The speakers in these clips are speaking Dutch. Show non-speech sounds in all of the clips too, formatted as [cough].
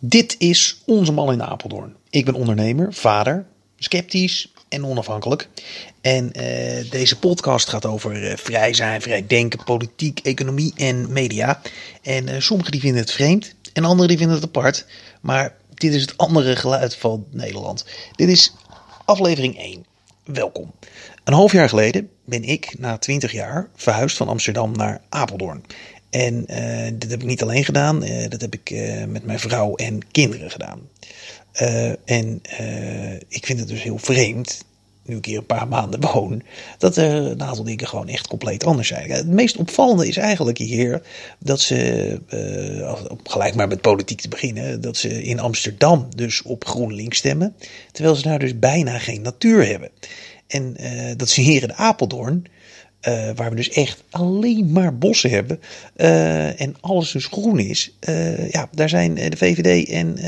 Dit is Onze Man in Apeldoorn. Ik ben ondernemer, vader, sceptisch en onafhankelijk. En uh, deze podcast gaat over uh, vrij zijn, vrij denken, politiek, economie en media. En uh, sommigen die vinden het vreemd en anderen die vinden het apart. Maar dit is het andere geluid van Nederland. Dit is aflevering 1. Welkom. Een half jaar geleden ben ik na 20 jaar verhuisd van Amsterdam naar Apeldoorn. En uh, dat heb ik niet alleen gedaan, uh, dat heb ik uh, met mijn vrouw en kinderen gedaan. en ik vind het dus heel vreemd, nu ik hier een paar [laughs] maanden woon, dat er een aantal dingen gewoon echt compleet anders zijn. Het meest opvallende is eigenlijk hier dat ze, gelijk maar met politiek te beginnen, dat ze in Amsterdam dus op GroenLinks stemmen, terwijl ze daar dus bijna geen natuur hebben. En dat ze hier in Apeldoorn uh, waar we dus echt alleen maar bossen hebben. Uh, en alles dus groen is. Uh, ja, daar zijn de VVD en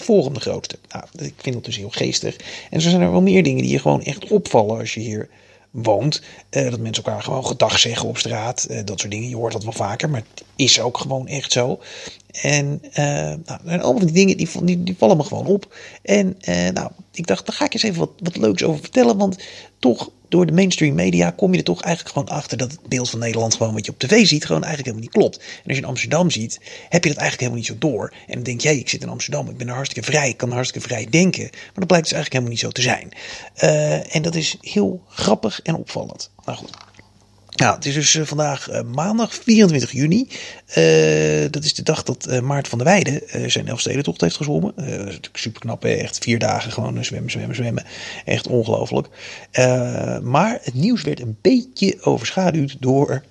Forum de grootste. Nou, ik vind dat dus heel geestig. En zo zijn er wel meer dingen die je gewoon echt opvallen als je hier woont. dat mensen elkaar gewoon gedag zeggen op straat. dat soort dingen. Je hoort dat wel vaker. Maar het is ook gewoon echt zo. En nou, zijn allemaal die dingen die, die, die, vallen me gewoon op. En nou, ik dacht, daar ga ik eens even wat, wat leuks over vertellen. Want toch door de mainstream media kom je er toch eigenlijk gewoon achter dat het beeld van Nederland gewoon wat je op tv ziet gewoon eigenlijk helemaal niet klopt. En als je in Amsterdam ziet, heb je dat eigenlijk helemaal niet zo door. En dan denk jij, ik zit in Amsterdam, ik ben er hartstikke vrij, ik kan hartstikke vrij denken. Maar dat blijkt dus eigenlijk helemaal niet zo te zijn. Uh, en dat is heel grappig en opvallend. Nou goed. Nou, het is dus uh, vandaag uh, maandag 24 juni. Uh, dat is de dag dat Maarten van der Weijden zijn Elfstedentocht heeft gezwommen. dat is natuurlijk super knap, echt vier dagen gewoon zwemmen, zwemmen, zwemmen. Echt ongelooflijk. maar het nieuws werd een beetje overschaduwd door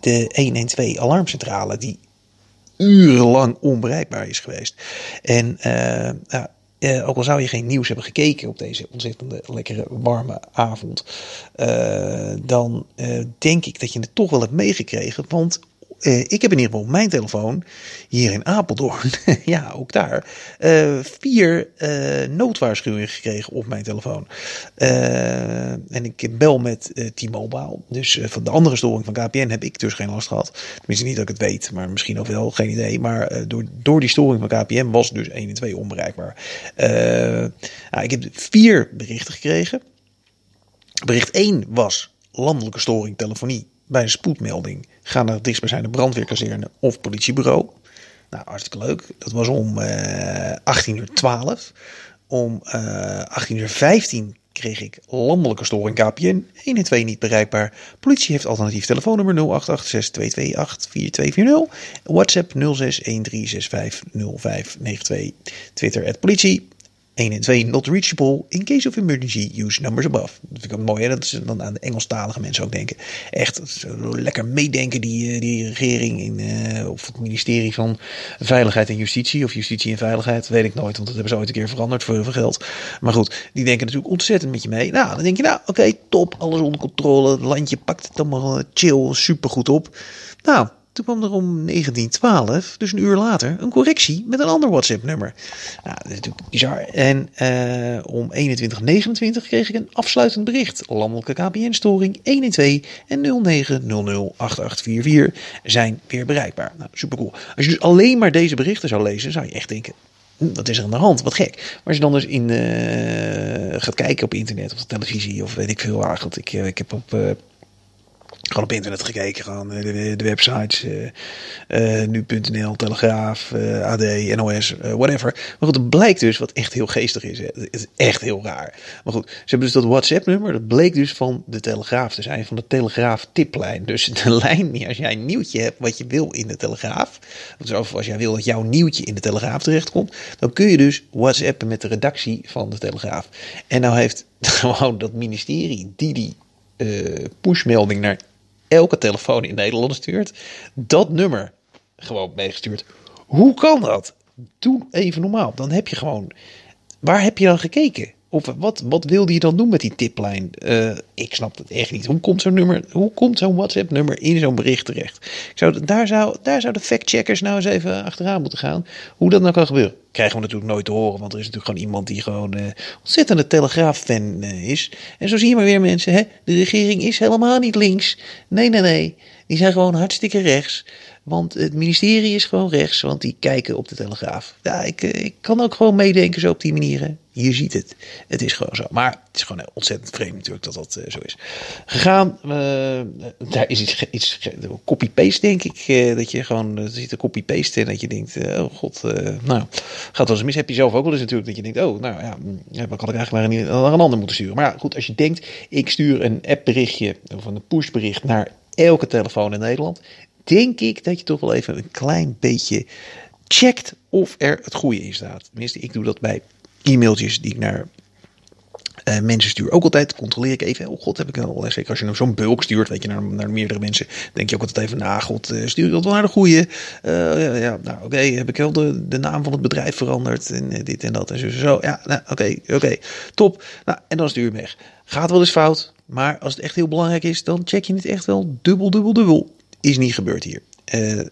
de 112 alarmcentrale die urenlang onbereikbaar is geweest. En nou, uh, ook al zou je geen nieuws hebben gekeken op deze ontzettende lekkere warme avond, uh, dan uh, denk ik dat je het toch wel hebt meegekregen. Want uh, ik heb in ieder geval op mijn telefoon, hier in Apeldoorn, [laughs] ja, ook daar, uh, vier uh, noodwaarschuwingen gekregen op mijn telefoon. en ik bel met T-Mobile. Dus van de andere storing van KPN heb ik dus geen last gehad. Tenminste niet dat ik het weet, maar misschien ook wel, geen idee. Maar door, door die storing van KPN was dus 1 en 2 onbereikbaar. Nou, ik heb vier berichten gekregen. Bericht 1 was landelijke storing telefonie bij een spoedmelding ga naar het dichtstbijzijnde brandweerkazerne of politiebureau. Nou, hartstikke leuk. Dat was om uh, 18 uur 12. Om uh, 18 uur 15 kreeg ik landelijke storing KPN. 1 en 2 niet bereikbaar. Politie heeft alternatief telefoonnummer 0886-228-4240. WhatsApp 0613650592. Twitter politie. 1 en 2 not reachable in case of emergency use numbers above. Dat vind ik ook mooi hè? dat ze dan aan de Engelstalige mensen ook denken. Echt lekker meedenken die, eh, die regering in, uh, of het ministerie van Veiligheid en Justitie of Justitie en Veiligheid, weet ik nooit, want dat hebben ze ooit een keer veranderd voor heel veel geld. Maar goed, die denken natuurlijk ontzettend met je mee. Nou, dan denk je nou oké top, alles onder controle, het landje pakt het allemaal eh, chill, super goed op. Nou, toen kwam er om 1912, dus een uur later, een correctie met een ander WhatsApp-nummer. Nou, dat is natuurlijk bizar. En uh, om 21.29 kreeg ik een afsluitend bericht. Landelijke KPN-storing 112 en 09008844 zijn weer bereikbaar. Nou, supercool. Als je dus alleen maar deze berichten zou lezen, zou je echt denken, wat is er aan de hand? Wat gek. Maar als je dan dus in uh, gaat kijken op internet of op televisie of weet ik veel eigenlijk. Ik, ik heb op gewoon op internet gekeken, gewoon de, de websites, uh, uh, nu.nl, Telegraaf, AD, NOS, whatever. Maar goed, het blijkt dus wat echt heel geestig is. Het is echt heel raar. Maar goed, ze hebben dus dat WhatsApp-nummer, dat bleek dus van de Telegraaf te zijn, van de Telegraaf-tiplijn. Dus [laughs] de lijn, als jij een nieuwtje hebt wat je wil in de Telegraaf, of als jij wil dat jouw nieuwtje in de Telegraaf terechtkomt, dan kun je dus WhatsAppen met de redactie van de Telegraaf. En nou heeft [laughs] gewoon dat ministerie die die pushmelding naar elke telefoon in Nederland stuurt, dat nummer gewoon meegestuurd. Hoe kan dat? Doe even normaal. Dan heb je gewoon. Waar heb je dan gekeken? Of wat, wat wilde je dan doen met die tiplijn? Uh, ik snap het echt niet. Hoe komt zo'n nummer, hoe komt zo'n WhatsApp-nummer in zo'n bericht terecht? Ik zou, daar, zou, daar zouden fact-checkers nou eens even achteraan moeten gaan. Hoe dat nou kan gebeuren. Krijgen we natuurlijk nooit te horen, want er is natuurlijk gewoon iemand die gewoon uh, ontzettende telegraaf-fan uh, is. En zo zie je maar weer mensen, hè? de regering is helemaal niet links. Nee, nee, nee. Die zijn gewoon hartstikke rechts. Want het ministerie is gewoon rechts, want die kijken op de Telegraaf. Ja, ik, eh, ik kan ook gewoon meedenken zo op die manieren. Je ziet het. Het is gewoon zo. Maar het is gewoon ontzettend vreemd natuurlijk dat dat uh, zo is. Gegaan, uh, daar is iets, iets copy-paste denk ik. Uh, dat je gewoon, er zit een copy-paste in dat je denkt, oh god, nou, gaat wel eens mis. Heb je zelf ook wel eens natuurlijk dat je denkt, oh, nou ja, mm, wat kan ik eigenlijk maar niet naar een ander moeten sturen. Maar ja, goed, als je denkt, ik stuur een appberichtje of een pushbericht naar elke telefoon in Nederland denk ik dat je toch wel even een klein beetje checkt of er het goede in staat. Tenminste, ik doe dat bij e-mailtjes die ik naar uh, mensen stuur. Ook altijd controleer ik even. Oh god, heb ik al. Zeker als je nou zo'n bulk stuurt, weet je, naar, naar meerdere mensen. Denk je ook altijd even na. God, uh, stuur ik dat wel naar de goede. Ja, ja, nou oké, heb ik wel de, de naam van het bedrijf veranderd. En dit en dat en zo. zo. Ja, nou oké, oké. Top. Nou, en dan stuur je weg. Gaat wel eens fout. Maar als het echt heel belangrijk is, dan check je het echt wel dubbel, dubbel, dubbel. Is niet gebeurd hier.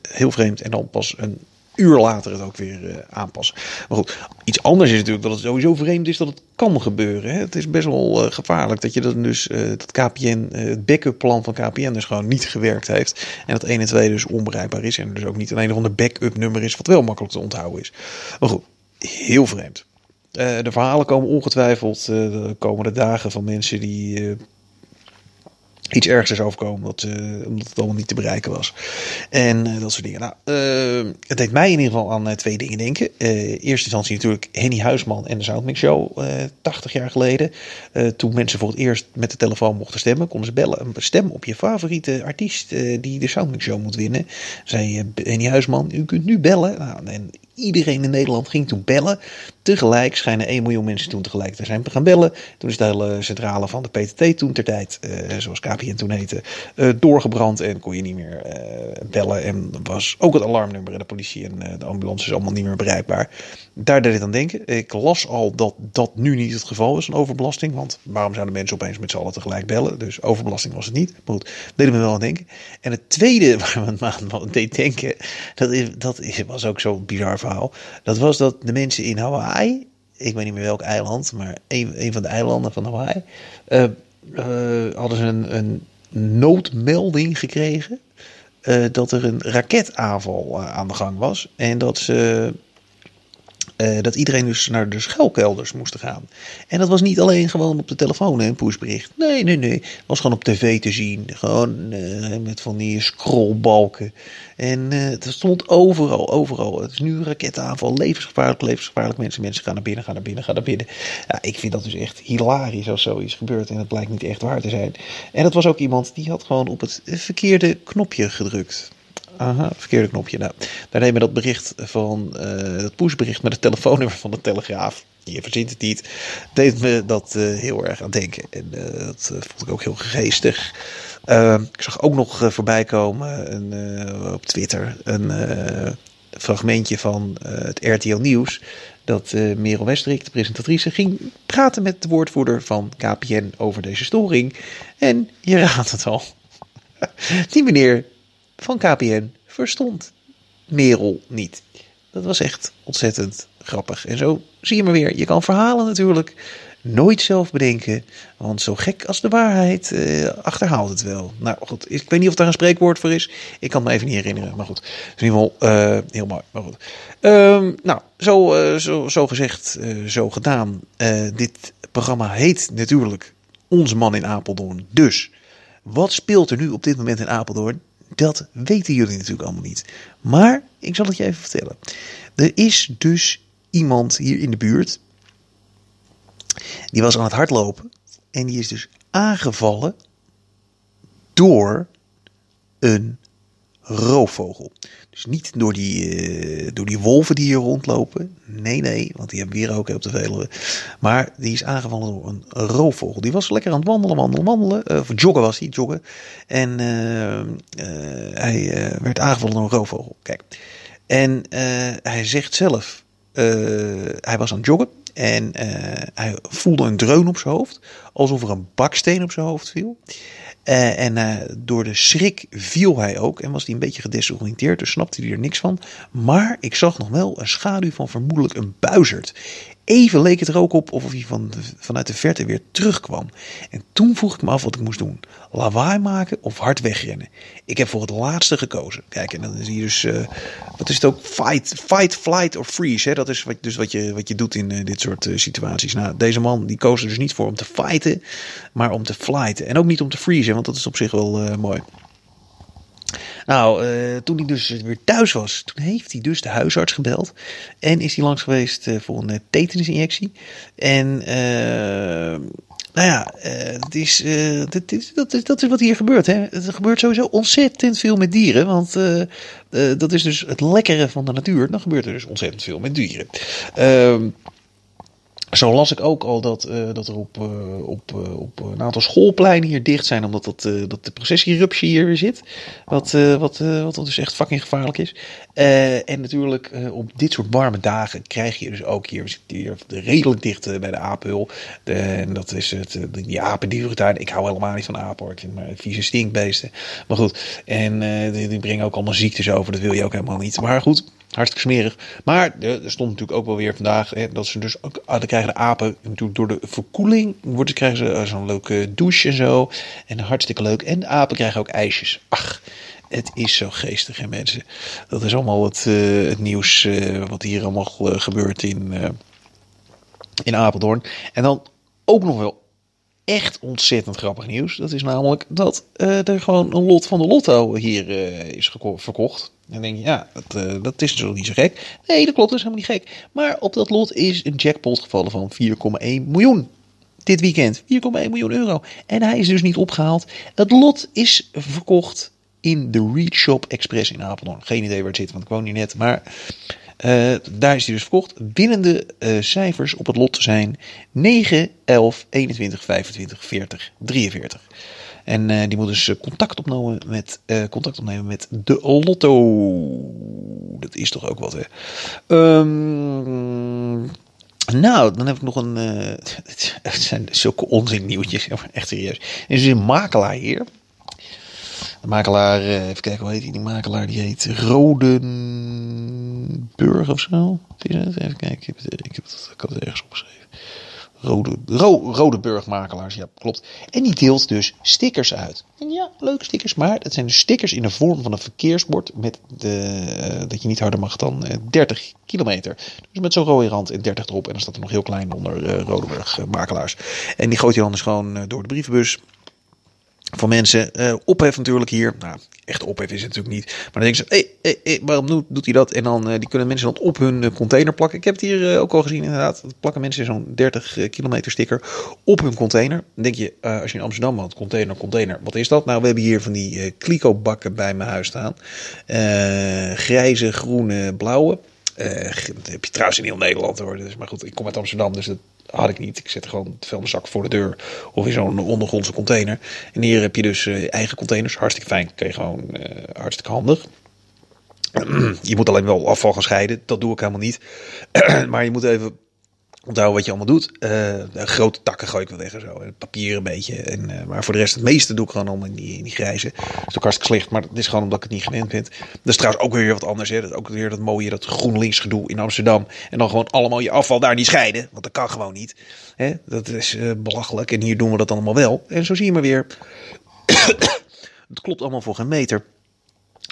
Heel vreemd. En dan pas een uur later het ook weer uh, aanpassen. Maar goed, iets anders is natuurlijk dat het sowieso vreemd is dat het kan gebeuren. Hè? Het is best wel uh, gevaarlijk dat je dat dus, dat KPN, het backup plan van KPN dus gewoon niet gewerkt heeft. En dat 1 en 2 dus onbereikbaar is. En dus ook niet een een of ander backup nummer is wat wel makkelijk te onthouden is. Maar goed, heel vreemd. de verhalen komen ongetwijfeld de komende dagen van mensen die iets ergs is overkomen, omdat, uh, omdat het allemaal niet te bereiken was. En uh, dat soort dingen. Nou, uh, het deed mij in ieder geval aan twee dingen denken. eerste instantie natuurlijk Henny Huisman en de Soundmix Show, 80 jaar geleden. toen mensen voor het eerst met de telefoon mochten stemmen, konden ze bellen. Stem op je favoriete artiest die de Soundmix Show moet winnen. Zei Henny Huisman, u kunt nu bellen. Nou, en iedereen in Nederland ging toen bellen. Tegelijk schijnen 1 miljoen mensen toen tegelijk te zijn gaan bellen. Toen is de hele centrale van de PTT toen ter tijd, uh, zoals KPN toen heette, uh, doorgebrand. En kon je niet meer uh, bellen. En was ook het alarmnummer en de politie en de ambulance is allemaal niet meer bereikbaar. Daar deed ik aan denken. Ik las al dat dat nu niet het geval is, een overbelasting. Want waarom zouden mensen opeens met z'n allen tegelijk bellen? Dus overbelasting was het niet. Maar goed, deed me wel aan denken. En het tweede [laughs] waar me aan deed denken, dat, is, dat is, was ook zo'n bizar verhaal. Dat was dat de mensen in Ik weet niet meer welk eiland, maar een, van de eilanden van Hawaii, uh, uh, hadden ze een, een noodmelding gekregen. Uh, dat er een raketaanval aan de gang was. En dat ze uh, dat iedereen dus naar de schuilkelders moest gaan. En dat was niet alleen gewoon op de telefoon, een pushbericht. Nee, nee, nee. Het was gewoon op tv te zien. Gewoon uh, met van die scrollbalken. En uh, het stond overal, overal. Het is nu raketaanval, levensgevaarlijk, levensgevaarlijk. Mensen, mensen gaan naar binnen, gaan naar binnen, gaan naar binnen. Ja, ik vind dat dus echt hilarisch als zoiets gebeurt. En het blijkt niet echt waar te zijn. En dat was ook iemand die had gewoon op het verkeerde knopje gedrukt. Aha, verkeerde knopje. Nou, daar nemen we dat bericht van, uh, dat pushbericht met het telefoonnummer van de Telegraaf. Je verzint het niet. Deed me dat uh, heel erg aan denken. En uh, dat vond ik ook heel geestig. ik zag ook nog voorbij komen op Twitter een fragmentje van het RTL Nieuws. Dat Merel Westerik, de presentatrice, ging praten met de woordvoerder van KPN over deze storing. En je raadt het al. [laughs] Die meneer van KPN verstond Merel niet. Dat was echt ontzettend grappig. En zo zie je maar weer. Je kan verhalen natuurlijk nooit zelf bedenken. Want zo gek als de waarheid eh, achterhaalt het wel. Nou goed, ik weet niet of daar een spreekwoord voor is. Ik kan me even niet herinneren. Maar goed, in ieder geval uh, heel mooi. Maar goed. Um, nou, zo, uh, zo, zo gezegd, uh, zo gedaan. dit programma heet natuurlijk Onze Man in Apeldoorn. Dus, wat speelt er nu op dit moment in Apeldoorn? Dat weten jullie natuurlijk allemaal niet. Maar ik zal het je even vertellen. Er is dus iemand hier in de buurt. Die was aan het hardlopen. En die is dus aangevallen door een roofvogel. Dus niet door die, uh, door die wolven die hier rondlopen. Nee, nee, want die hebben we hier ook op de Veluwe. Maar die is aangevallen door een roofvogel. Die was lekker aan het wandelen, wandelen, wandelen. Uh, of joggen was hij, joggen. En uh, hij werd aangevallen door een roofvogel. Kijk. En hij zegt zelf, hij was aan het joggen. En hij voelde een dreun op zijn hoofd. Alsof er een baksteen op zijn hoofd viel. Uh, en uh, door de schrik viel hij ook en was hij een beetje gedesoriënteerd, dus snapte hij er niks van. Maar ik zag nog wel een schaduw van vermoedelijk een buizerd. Even leek het er ook op of hij van, vanuit de verte weer terugkwam. En toen vroeg ik me af wat ik moest doen. Lawaai maken of hard wegrennen. Ik heb voor het laatste gekozen. Kijk, en dan zie je dus, uh, wat is het ook? Fight, fight, flight or freeze. Hè? Dat is wat, dus wat je, wat je doet in uh, dit soort uh, situaties. Nou, deze man die koos er dus niet voor om te fighten, maar om te flighten. En ook niet om te freezen, want dat is op zich wel mooi. Nou, uh, toen hij dus weer thuis was, toen heeft hij dus de huisarts gebeld. En is hij langs geweest uh, voor een uh, tetanusinjectie. En nou ja, het is, dat, is, dat, is, dat is wat hier gebeurt. Hè. Het gebeurt sowieso ontzettend veel met dieren. Want dat is dus het lekkere van de natuur. Dan gebeurt er dus ontzettend veel met dieren. Zo las ik ook al dat, uh, dat er op, uh, op, uh, op een aantal schoolpleinen hier dicht zijn, omdat dat, dat de processierupsje hier weer zit. Wat, wat, wat dus echt fucking gevaarlijk is. en natuurlijk op dit soort warme dagen krijg je dus ook hier, we zitten hier redelijk dicht bij de apenhul. en dat is het, die apendierentuin. Ik hou helemaal niet van apen hoor, ik vind maar vieze stinkbeesten. Maar goed, en die, die brengen ook allemaal ziektes over, dat wil je ook helemaal niet. Maar goed, Hartstikke smerig. Maar er stond natuurlijk ook wel weer vandaag hè, dat ze dus ook. Ah, dan krijgen de apen door de verkoeling. Worden, krijgen ze eh, zo'n leuke douche en zo. En hartstikke leuk. En de apen krijgen ook ijsjes. Ach, het is zo geestig, hè, mensen. Dat is allemaal het, uh, het nieuws wat hier allemaal gebeurt in, in Apeldoorn. En dan ook nog wel echt ontzettend grappig nieuws. Dat is namelijk dat er gewoon een lot van de lotto hier is verkocht. Dan denk je, ja, dat, uh, dat is natuurlijk niet zo gek. Nee, dat klopt, dat is helemaal niet gek. Maar op dat lot is een jackpot gevallen van 4,1 miljoen. Dit weekend, 4,1 miljoen euro. En hij is dus niet opgehaald. Het lot is verkocht in de Reach Shop Express in Apeldoorn. Geen idee waar het zit, want ik woon hier net. Maar uh, daar is hij dus verkocht. Winnende uh, cijfers op het lot zijn 9, 11, 21, 25, 40, 43. En uh, die moet dus contact opnemen met, uh, contact opnemen met de Lotto. Dat is toch ook wat, hè? Um, nou, dan heb ik nog een. [laughs] Het zijn zulke onzin nieuwtjes, echt serieus. Er is een makelaar hier. De makelaar, even kijken, hoe heet die? Die makelaar die heet Rodenburg of zo. Is het? Even kijken, ik heb het, ik heb het, ik had het ergens opgeschreven. Rode, ro, Rode Burgmakelaars, ja, klopt. En die deelt dus stickers uit. En ja, leuke stickers, maar het zijn dus stickers in de vorm van een verkeersbord met de, uh, dat je niet harder mag dan uh, 30 kilometer. Dus met zo'n rode rand en 30 erop en dan staat er nog heel klein onder uh, Rode Burgmakelaars. En die gooit hij dan dus gewoon door de brievenbus van mensen. Uh, ophef natuurlijk hier. Nou, echt ophef is het natuurlijk niet. Maar dan denken ze, hey, hey, waarom doet, hij dat? En dan uh, die kunnen mensen dan op hun uh, container plakken. Ik heb het hier ook al gezien inderdaad. Dat plakken mensen zo'n 30 kilometer sticker op hun container. Dan denk je, als je in Amsterdam woont, container, container. Wat is dat? Nou, we hebben hier van die kliko bakken bij mijn huis staan. grijze, groene, blauwe. dat heb je trouwens in heel Nederland hoor. Dus, maar goed, ik kom uit Amsterdam, dus dat had ik niet. Ik zet gewoon de vuilniszak voor de deur of in zo'n ondergrondse container. En hier heb je dus uh, eigen containers. Hartstikke fijn. Kun je gewoon uh, hartstikke handig. [clears throat] je moet alleen wel afval gaan scheiden. Dat doe ik helemaal niet. [clears throat] maar je moet even onthouden wat je allemaal doet. Uh, grote takken gooi ik wel weg en zo. Papier een beetje. En, uh, maar voor de rest, het meeste doe ik gewoon allemaal in die, in die grijze. Dat is ook hartstikke slecht, maar dat is gewoon omdat ik het niet gewend ben. Dat is trouwens ook weer wat anders. Hè. Dat is ook weer dat mooie, dat GroenLinks gedoe in Amsterdam. En dan gewoon allemaal je afval daar niet scheiden. Want dat kan gewoon niet. Hè. Dat is uh, belachelijk. En hier doen we dat allemaal wel. En zo zie je maar weer. [coughs] het klopt allemaal voor geen meter.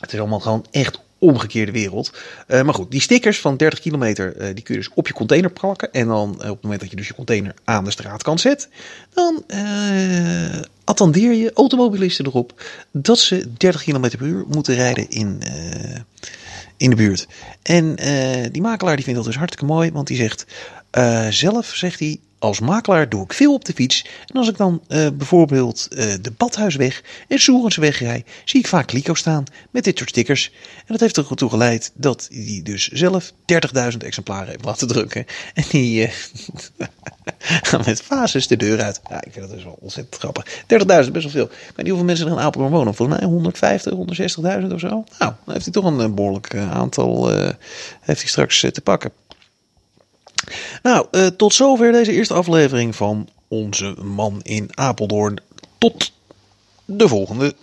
Het is allemaal gewoon echt omgekeerde wereld. Uh, maar goed, die stickers van 30 kilometer, uh, die kun je dus op je container plakken. En dan uh, op het moment dat je dus je container aan de straatkant zet, dan attendeer je automobilisten erop dat ze 30 kilometer per uur moeten rijden in, in de buurt. En die makelaar die vindt dat dus hartstikke mooi, want die zegt zelf, zegt hij, als makelaar doe ik veel op de fiets. En als ik dan uh, bijvoorbeeld uh, de Badhuisweg en Soerensweg rij, zie ik vaak Kliko staan met dit soort stickers. En dat heeft ertoe geleid dat hij dus zelf 30.000 exemplaren heeft laten drukken. En die uh, [laughs] gaan met fases de deur uit. Ja, ik vind dat dus wel ontzettend grappig. 30.000, best wel veel. Ik weet niet hoeveel mensen er in Apeldoorn wonen. Volgens mij 150, 160.000 of zo. Nou, dan heeft hij toch een behoorlijk aantal heeft hij straks te pakken. Nou, uh, tot zover deze eerste aflevering van Onze Man in Apeldoorn. Tot de volgende.